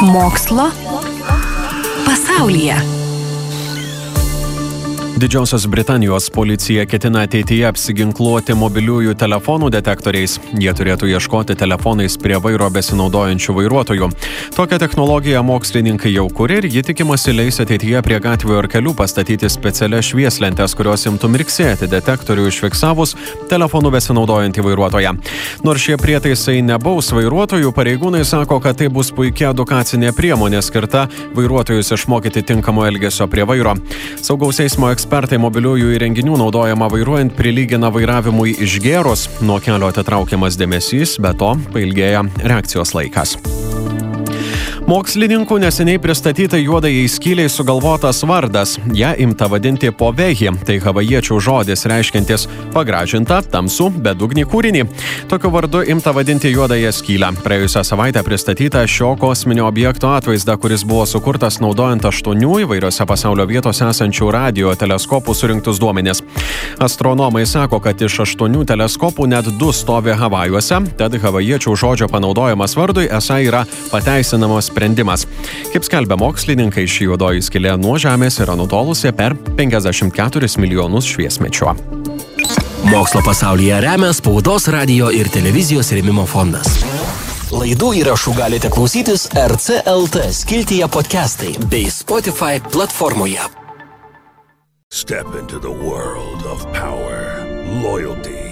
Mokslo pasaulyje. Didžiosios Britanijos policija ketina ateityje apsiginkluoti mobiliųjų telefonų detektoriais. Jie turėtų ieškoti telefonais prie vairo besinaudojančių vairuotojų. Tokią technologiją mokslininkai jau kūrė ir ji tikimasi leis ateityje prie gatvių ir kelių pastatyti specialias švieslentes, kurios imtų mirksėti detektorių išfiksavus telefonų besinaudojantį vairuotoją. Nors šie prietaisai nebaus vairuotojų, pareigūnai sako, kad tai bus puikia edukacinė priemonė skirta vairuotojus išmokyti tinkamo elgesio prie vairo. Saugaus eismo ekspertai Ekspertai mobiliųjų įrenginių naudojama vairuojant prilygina vairavimui išgėrus, nuo kelio atitraukiamas dėmesys, be to pailgėja reakcijos laikas. Mokslininkų neseniai pristatyta juodai skyliai sugalvotas vardas. Ja imta vadinti povehi, tai havajiečių žodis reiškintis pagražintą, tamsų, bedugnį kūrinį. Tokiu vardu imta vadinti juodąją skylę. Praėjusią savaitę pristatyta šio kosminio objekto atvaizdą, kuris buvo sukurtas naudojant aštuonių įvairiose pasaulio vietose esančių radio teleskopų surinktus duomenis. Astronomai sako, kad iš aštuonių teleskopų net du stovi Havajuose, tad havajiečių žodžio panaudojimas vardui esą yra pateisinamas sprendimas. Kaip skelbia mokslininkai, ši juodoji skylė nuo Žemės yra nutolusi per 54 milijonus šviesmečio. Mokslo pasaulyje remia spaudos, radio ir televizijos rėmimo fondas. Laidų įrašų galite klausytis RCLT skiltyje podcastai bei Spotify platformoje. Step into the world of power, loyalty,